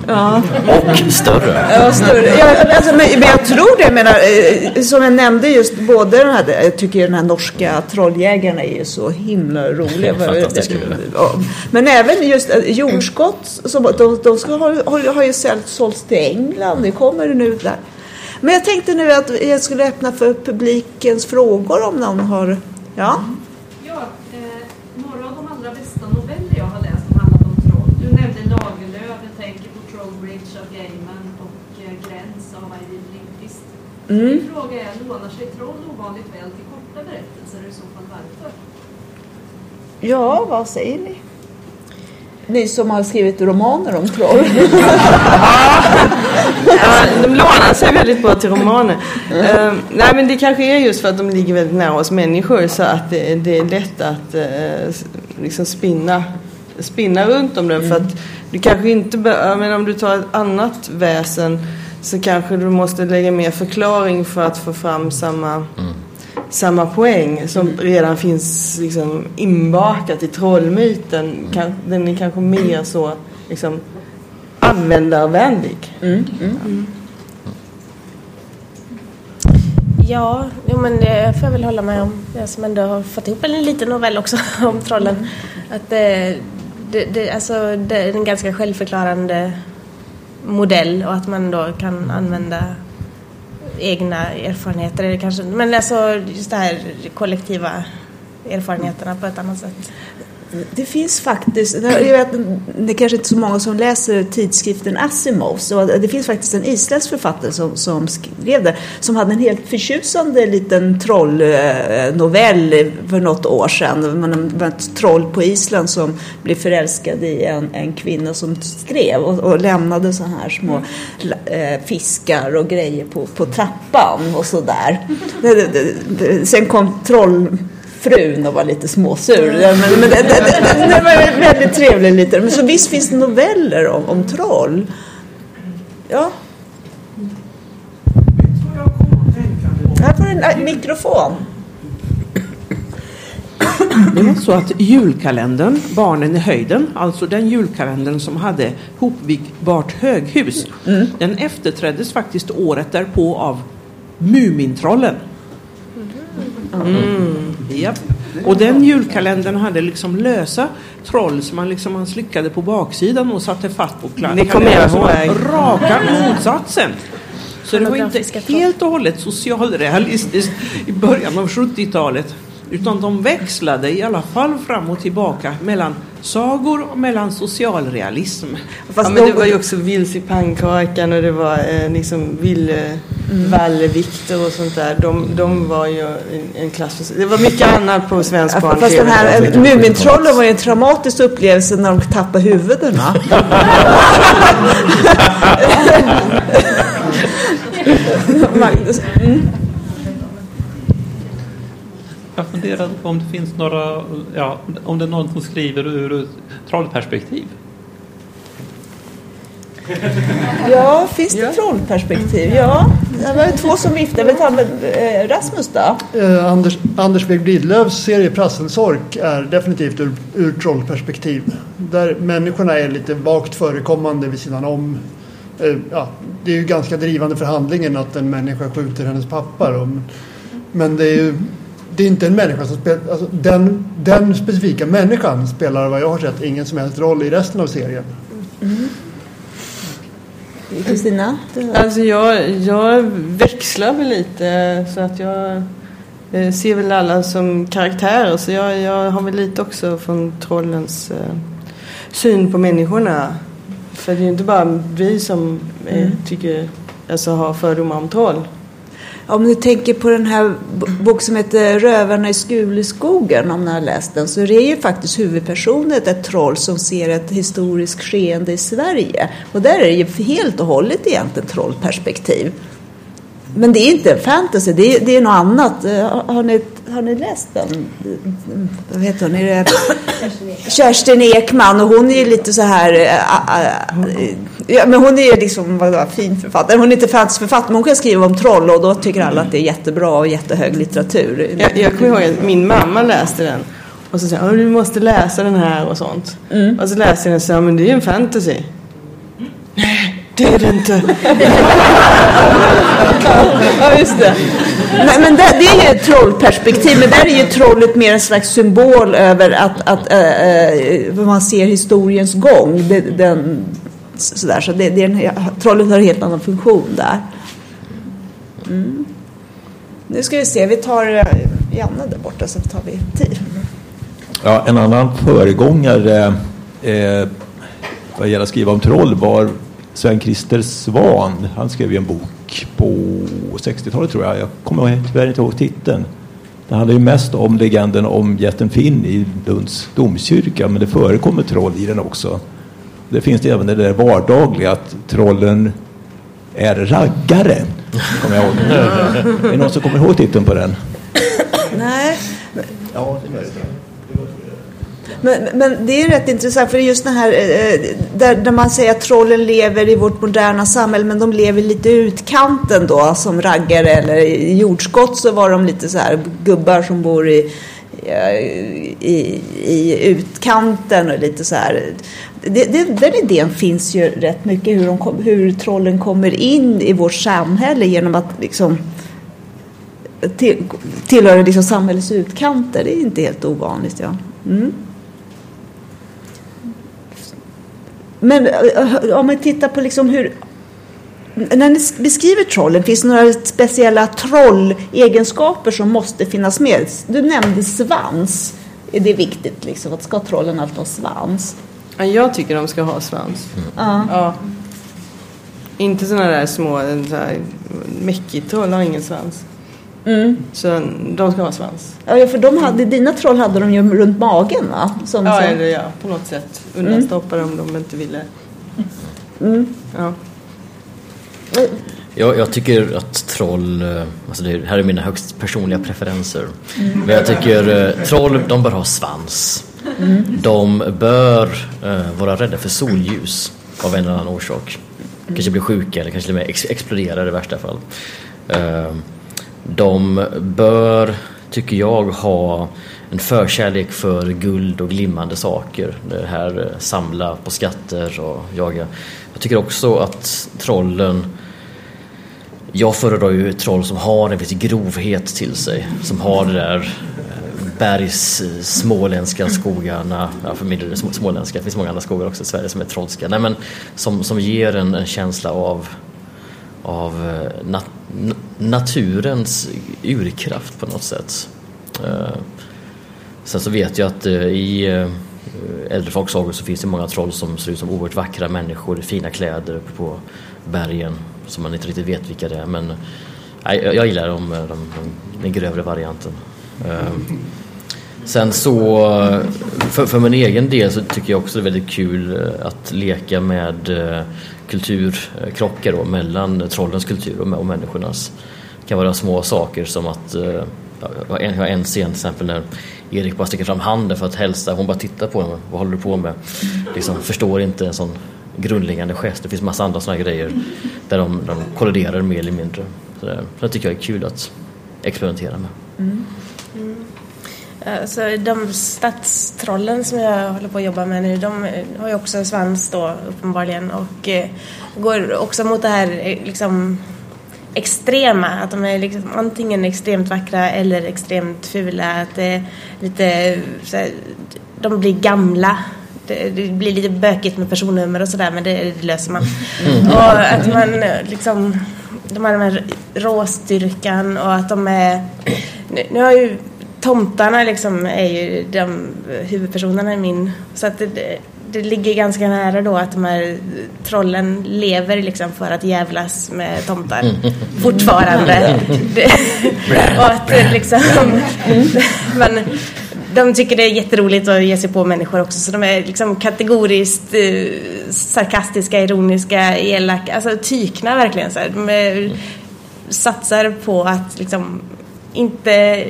Och större. Ja, större. Ja, alltså, men, men jag tror det. Menar, eh, som jag nämnde just både den här, jag tycker den här norska trolljägarna är ju så himla roliga. Fantastiska. Ja. Men även just eh, jordskott, som, de, de ska, har, har, ju sålt, sålts till England. Det kommer nu där. Men jag tänkte nu att jag skulle öppna för publikens frågor om någon har... Ja, Ja, eh, några av de allra bästa noveller jag har läst har handlat om troll. Du nämnde Lagerlöf, jag tänker på Trollbridge av Gaiman och eh, Gräns av Eivind Lindqvist. Min fråga är, lånar sig troll ovanligt väl till korta berättelser i så fall varför? ja vad säger ni? Ni som har skrivit romaner om troll. Ja, de lånar sig väldigt bra till romaner. Eh, nej men det kanske är just för att de ligger väldigt nära oss människor så att det, det är lätt att s- liksom spinna, spinna runt om den. För att du kanske inte, menar, om du tar ett annat väsen så kanske du måste lägga mer förklaring för att få fram samma, samma poäng som redan finns liksom inbakat i trollmyten. Kan- Den är kanske mer så liksom, användarvänlig. Ja, jo, men det får jag väl hålla med om. Jag som ändå har fått ihop en liten novell också om trollen. Att det, det, det, alltså, det är en ganska självförklarande modell och att man då kan använda egna erfarenheter. Eller kanske, men alltså just det här kollektiva erfarenheterna på ett annat sätt. Det finns faktiskt, jag vet, det är kanske inte så många som läser tidskriften Asimov, så det finns faktiskt en isländsk författare som, som skrev det, som hade en helt förtjusande liten trollnovell för något år sedan. Man var ett troll på Island som blev förälskad i en, en kvinna som skrev och, och lämnade så här små eh, fiskar och grejer på, på trappan och sådär. Det- det- det- det- Sen kom troll frun och var lite småsur. Men, men det, det, det, var väldigt trevligt lite. Men så visst finns det noveller om, om troll. Ja, här får du en äh, mikrofon. Det var så att julkalendern Barnen i höjden, alltså den julkalendern som hade hopvigbart höghus, den efterträddes faktiskt året därpå av Mumintrollen. Mm. Japp. Och den julkalendern hade liksom lösa troll som man liksom man slickade på baksidan och satte fast på kla- Det kommer jag kalendern som ihåg. Raka motsatsen. Så det var inte helt och hållet socialrealistiskt i början av 70-talet. Utan de växlade i alla fall fram och tillbaka mellan sagor och mellan socialrealism. Fast ja, men de- det var ju också Vilse i pannkakan och det var eh, liksom Ville Mm. Valle Viktor och sånt där. De, de var ju en, en klass för sig. Det var mycket annat på svensk barn Fast den här eh, Mumintrollen var ju en traumatisk upplevelse när de tappade huvudena. Magnus. Mm. På om det finns några, ja, om det är någon som skriver ur ett trollperspektiv. Ja, finns det trollperspektiv? Ja, det var ju två som viftade. Vi tar med eh, Rasmus då. Eh, Anders, Anders Beg Blidlövs serie Prasselsork är definitivt ur, ur trollperspektiv. Där människorna är lite vagt förekommande vid sidan om. Eh, ja, det är ju ganska drivande för handlingen att en människa skjuter hennes pappa. Då. Men det är ju det är inte en människa som spelar... Alltså den, den specifika människan spelar vad jag har sett ingen som helst roll i resten av serien. Kristina? du- Alltså jag, jag växlar väl lite så att jag eh, ser väl alla som karaktärer. Så jag, jag har väl lite också från trollens eh, syn på människorna. För det är ju inte bara vi som eh, tycker, alltså har fördomar om troll. Om ni tänker på den här bok som heter Rövarna i Skuleskogen, om ni har läst den, så är det ju faktiskt huvudpersonen ett troll som ser ett historiskt skeende i Sverige. Och där är det ju helt och hållet egentligen trollperspektiv. Men det är inte en fantasy, det är, det är något annat. Eh, Har, har, ni, har ni läst den? Mm, Vad heter hon? Är det Kerstin Ekman och hon är ju lite så här... äh, ja, men hon är ju liksom vadå, fin författare. Hon är inte fantasyförfattare men hon kan skriva om troll och då tycker alla att det är jättebra och jättehög litteratur. Jag, jag kommer ihåg att min mamma läste den. Och så sa hon, du måste läsa den här och sånt. Och så läste jag den och sa, men det är ju en fantasy. Nej, det är det inte. Ja, just det. Nej, men det, det är ju ett trollperspektiv, men där är ju trollet mer en slags symbol över att, att äh, äh, man ser historiens gång. Det, den, sådär, så det, det är en, trollet har en helt annan funktion där. Mm. Nu ska vi se, vi tar äh, Janne där borta så tar vi tid. Ja, en annan föregångare eh, vad gäller att skriva om troll var Sven-Christer Svan. Han skrev ju en bok på 60-talet tror jag. Jag kommer tyvärr inte ihåg titeln. Det handlar ju mest om legenden om jätten Finn i Lunds domkyrka men det förekommer troll i den också. Det finns det även det där vardagliga att trollen är raggare. Kommer jag ihåg. Är det någon som kommer ihåg titeln på den? Nej, Ja, det är möjligt. Men, men det är rätt intressant för just det här eh, eh, där, där man säger att trollen lever i vårt moderna samhälle men de lever lite i utkanten då som raggare eller i jordskott så var de lite så här gubbar som bor i, eh, i, i utkanten och lite så här. Det, det, den idén finns ju rätt mycket hur, de kom, hur trollen kommer in i vårt samhälle genom att liksom till, tillhöra liksom samhällets utkanter. Det är inte helt ovanligt. Ja. Mm. Men eh, om man tittar på liksom hur... När ni beskriver trollen, finns det några speciella trollegenskaper som måste finnas med? Du nämnde svans. Är det viktigt liksom? Att ska trollen alltid ha svans? Ja, jag tycker de ska ha svans. Ja. Ja. Inte sådana där små, så här, Mäckig-troll har ingen svans. Mm. Så de ska ha svans. Ja, för de hade, dina troll hade de ju runt magen va? Som, Ja, eller ja, på något sätt. Undanstoppa dem om de inte ville. mm. Ja. Jag, jag tycker att troll, eh, alltså det här är mina högst personliga preferenser. Men jag tycker eh, troll, de bör ha svans. De bör eh, vara rädda för solljus av en eller annan orsak. Kanske bli sjuka eller kanske till och med ex- explodera i värsta fall. Eh, de bör tycker jag, ha en förkärlek för guld och glimmande saker. Det här eh, samla på skatter och jaga. Jag tycker också att trollen jag föredrar ju troll som har en viss grovhet till sig. Som har det där eh, bergs eh, småländska skogarna. Ja, för mindre del småländska, det finns många andra skogar också i Sverige som är trollska. Nej, men som, som ger en, en känsla av, av eh, nat, naturens urkraft på något sätt. Eh, Sen så vet jag att eh, i eh, äldre folksagor så finns det många troll som ser ut som oerhört vackra människor i fina kläder uppe på bergen som man inte riktigt vet vilka det är. Men eh, jag, jag gillar de, de, de, den grövre varianten. Eh, Sen så för, för min egen del så tycker jag också det är väldigt kul eh, att leka med eh, kulturkrockar då, mellan trollens kultur och, och människornas. Det kan vara små saker som att eh, jag har en, en scen till exempel när Erik bara sticker fram handen för att hälsa. Hon bara tittar på honom. Vad håller du på med? Liksom, förstår inte en sån grundläggande gest. Det finns massa andra såna grejer där de, de kolliderar mer eller mindre. Så det, så det tycker jag är kul att experimentera med. Mm. Alltså, de stadstrollen som jag håller på att jobba med nu, de har ju också svans då uppenbarligen och eh, går också mot det här eh, liksom extrema, att de är liksom antingen extremt vackra eller extremt fula, att det är lite så här, de blir gamla. Det, det blir lite bökigt med personnummer och sådär men det, det löser man. Och att man eh, liksom, de har den här råstyrkan och att de är, nu, nu har ju tomtarna liksom är ju de huvudpersonerna i min, så att det, det, ligger ganska nära då att de här trollen lever liksom för att jävlas med tomtar fortfarande. Och att det liksom, men de tycker det är jätteroligt att ge sig på människor också så de är liksom kategoriskt eh, sarkastiska, ironiska, elaka, alltså tykna verkligen så här. De är, satsar på att liksom inte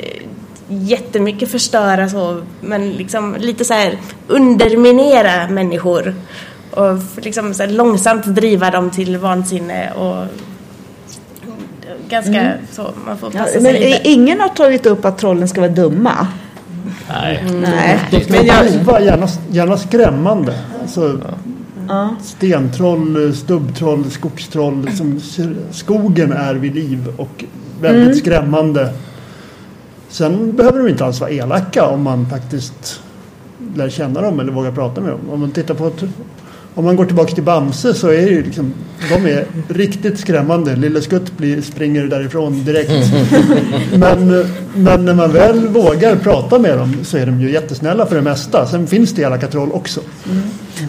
jättemycket förstöra så men liksom lite så här underminera människor och liksom så här långsamt driva dem till vansinne och ganska Mm. så man får Ja, passa men sig lite. ingen har tagit upp att trollen ska vara dumma. Nej. Nej. De ska Men jag- vara gärna, gärna skrämmande. Alltså, Ja. Stentroll, stubbtroll, skogstroll. Som skogen är vid liv och väldigt Mm. skrämmande. Sen behöver de inte alls vara elaka om man faktiskt lär känna dem eller vågar prata med dem. Om man tittar på ett, om man går tillbaka till Bamse så är det ju liksom, de är riktigt skrämmande. Lille Skutt blir, springer därifrån direkt. Men, men när man väl vågar prata med dem så är de ju jättesnälla för det mesta. Sen finns det elaka troll också.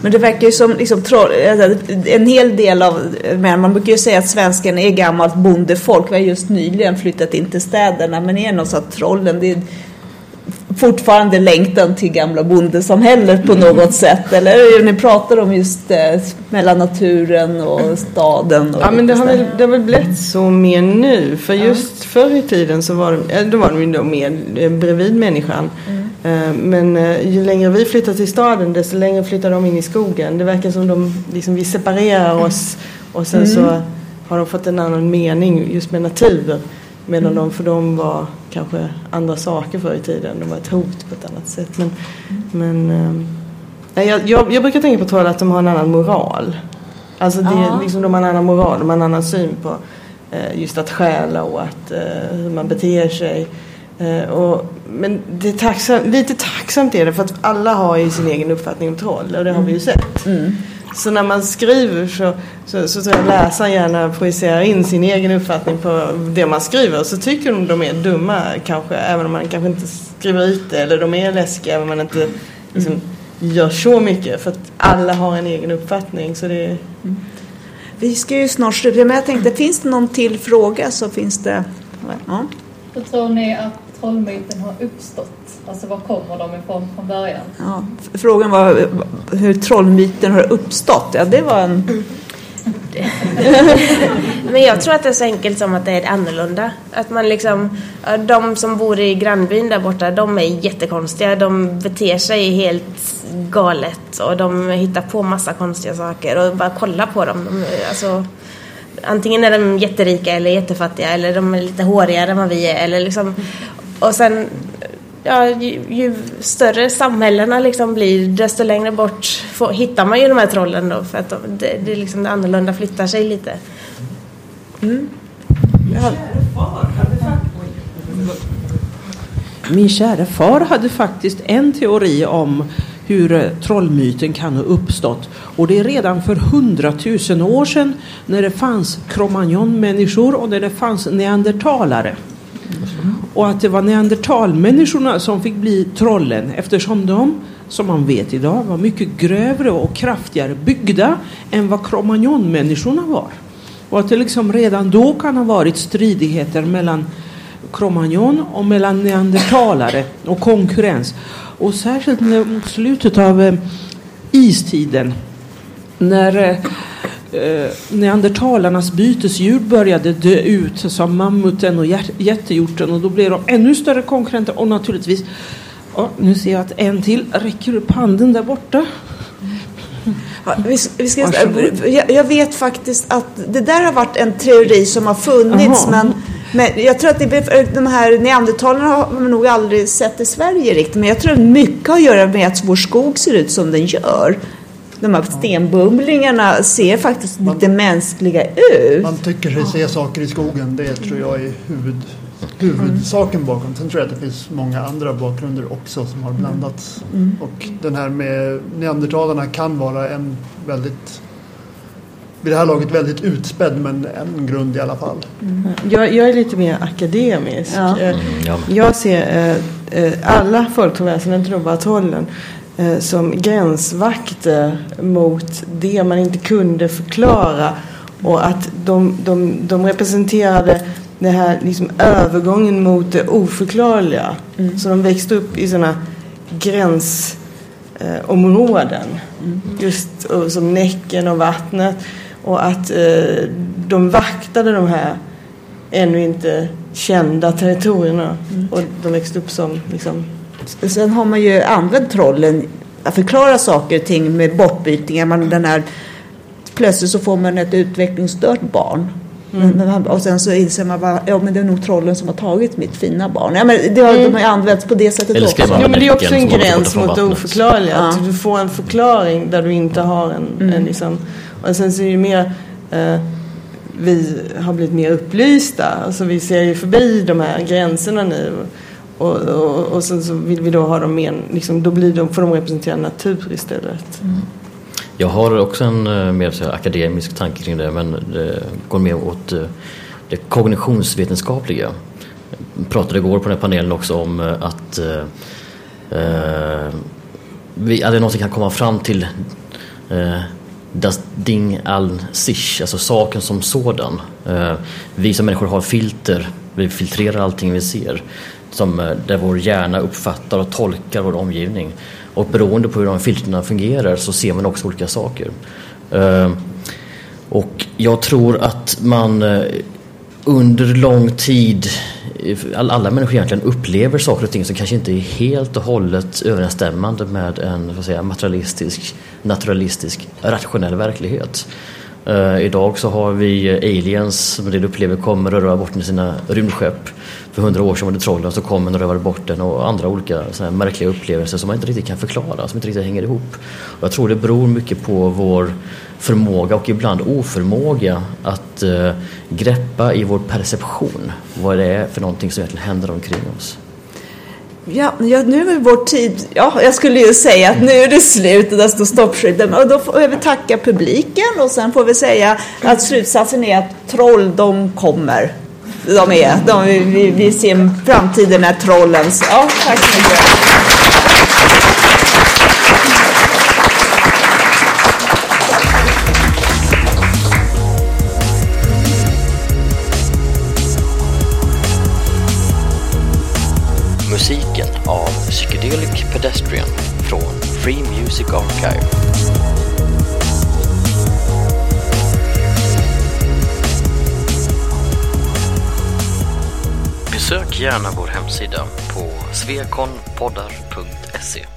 Men det verkar ju som liksom, troll, alltså, en hel del av, men man brukar ju säga att svensken är gammalt bondefolk. Vi har just nyligen flyttat in till städerna. Men är något så att trollen, det är fortfarande längtan till gamla bondesamhället på något sätt? Eller det ni pratar om just eh, mellan naturen och staden? Och Ja men det har, väl, det har väl blivit så mer nu. För just förr i tiden så var de, eh, då var de ju då mer eh, bredvid människan. Eh, Men ju längre vi flyttar till staden desto längre flyttar de in i skogen. Det verkar som de, liksom, vi separerar oss och sen så har de fått en annan mening just med natur. Medan de för dem var kanske andra saker förr i tiden. De var ett hot på ett annat sätt. Men, men nej, jag, jag, jag brukar tänka på troll att de har en annan moral. Alltså det, Ja. liksom, de har en annan moral, de har en annan syn på eh, just att stjäla och att, eh, hur man beter sig. Eh, och, men det är tacksam, lite tacksamt är det för att alla har ju sin egen uppfattning om troll och det har vi ju sett. Så när man skriver så, så, så tror jag läsaren gärna projicerar in sin egen uppfattning på det man skriver. Så tycker de de är dumma kanske, även om man kanske inte skriver ut det. Eller de är läskiga, även om man inte liksom, gör så mycket. För att alla har en egen uppfattning. Så det, Vi ska ju snart sluta, men jag tänkte, finns det någon till fråga så finns det... Ja. Hur tror ni att trollmyten har uppstått? Alltså var kommer de ifrån från början? Ja, frågan var eh, hur trollmyten har uppstått. Ja, det var en... Men jag tror att det är så enkelt som att det är annorlunda. Att man liksom, de som bor i grannbyn där borta, de är jättekonstiga. De beter sig helt galet och de hittar på massa konstiga saker och bara kolla på dem. De, alltså, antingen är de jätterika eller jättefattiga eller de är lite hårigare än vad vi är eller liksom och sen ja, ju, ju större samhällena liksom blir desto längre bort får, hittar man ju de här trollen då för att de, det, det, är liksom det annorlunda flyttar sig lite. Mm. Min kära far hade faktiskt en teori om hur eh, trollmyten kan ha uppstått. Och det är redan för hundratusen år sedan när det fanns kromagnon-människor och när det fanns neandertalare. Och att det var neandertalmänniskorna som fick bli trollen eftersom de, som man vet idag, var mycket grövre och kraftigare byggda än vad kromagnonmänniskorna var. Och att det liksom redan då kan ha varit stridigheter mellan kromagnon och mellan neandertalare och konkurrens. Och särskilt mot slutet av eh, istiden när eh, eh, eh, neandertalarnas bytesdjur började dö ut som mammuten och jättehjorten och då blev de ännu större konkurrenter och naturligtvis ja, nu ser jag att en till räcker upp handen där borta. Ja, vi, vi ska, jag, jag, vet faktiskt att det där har varit en teori som har funnits Aha. men men jag tror att det, de här neandertalarna har man nog aldrig sett i Sverige riktigt. Men jag tror att mycket har att göra med att vår skog ser ut som den gör. De här stenbumlingarna ser faktiskt man, lite mänskliga ut. Man tycker sig se saker i skogen. Det tror jag är huvud, huvudsaken bakom. Sen tror jag att det finns många andra bakgrunder också som har blandats. Mm. Och den här med neandertalarna kan vara en väldigt vid det här laget väldigt utspädd men en grund i alla fall. Mm. Jag, jag, är lite mer akademisk. Ja. Eh, mm, ja. Jag ser eh, eh alla bara trollen, eh, som gränsvakter mot det man inte kunde förklara. Och att de, de, de representerade den här liksom övergången mot det oförklarliga. Mm. Så de växte upp i sådana gränsområden. Mm. Just och, som Näcken och vattnet. Och att eh, de vaktade de här ännu inte kända territorierna. Mm. Och de växte upp som liksom... Sen har man ju använt trollen att förklara saker och ting med bortbytningar. Man, den här, plötsligt så får man ett utvecklingsstört barn. Mm. och sen så inser man bara, ja men det är nog trollen som har tagit mitt fina barn. Ja, men det har, mm. De har ju använts på det sättet också. Jo, men det är också en gräns mot det oförklarliga. Ja. Att du får en förklaring där du inte har en, mm. en liksom, och sen så är det mer eh, vi har blivit mer upplysta. Alltså vi ser ju förbi de här gränserna nu. Och, och, och sen så vill vi då ha dem mer, liksom, då blir de, får de representera natur istället. Mm. Jag har också en eh, mer så här, akademisk tanke kring det men det går mer åt eh, det kognitionsvetenskapliga. Jag pratade igår på den här panelen också om eh, att eh, vi aldrig någonsin kan komma fram till eh, das Ding al sich, alltså saken som sådan. Eh, vi som människor har filter, vi filtrerar allting vi ser. Som, eh, där vår hjärna uppfattar och tolkar vår omgivning. Och beroende på hur de filtrerna fungerar så ser man också olika saker. Ehm, och jag tror att man eh, under lång tid, eh, alla människor egentligen upplever saker och ting som kanske inte är helt och hållet överensstämmande med en vad säga, materialistisk, naturalistisk, rationell verklighet. Uh, idag så har vi aliens som det upplever kommer och röra bort med sina rymdskepp. För hundra år sedan var det trollen som kom och rövade bort den och andra olika såna märkliga upplevelser som man inte riktigt kan förklara, som inte riktigt hänger ihop. Och jag tror det beror mycket på vår förmåga och ibland oförmåga att eh, greppa i vår perception vad det är för någonting som egentligen händer omkring oss. Ja, ja, nu är vår tid... Ja, jag skulle ju säga att nu är det slut och där står stoppskylten. Och då får vi tacka publiken och sen får vi säga att slutsatsen är att troll, de kommer. De är, de, vi, vi ser framtiden är trollens. Ja, tack så mycket. musiken av Psychedelic Pedestrian från Free Music Archive. Gärna vår hemsida på svekonpoddar.se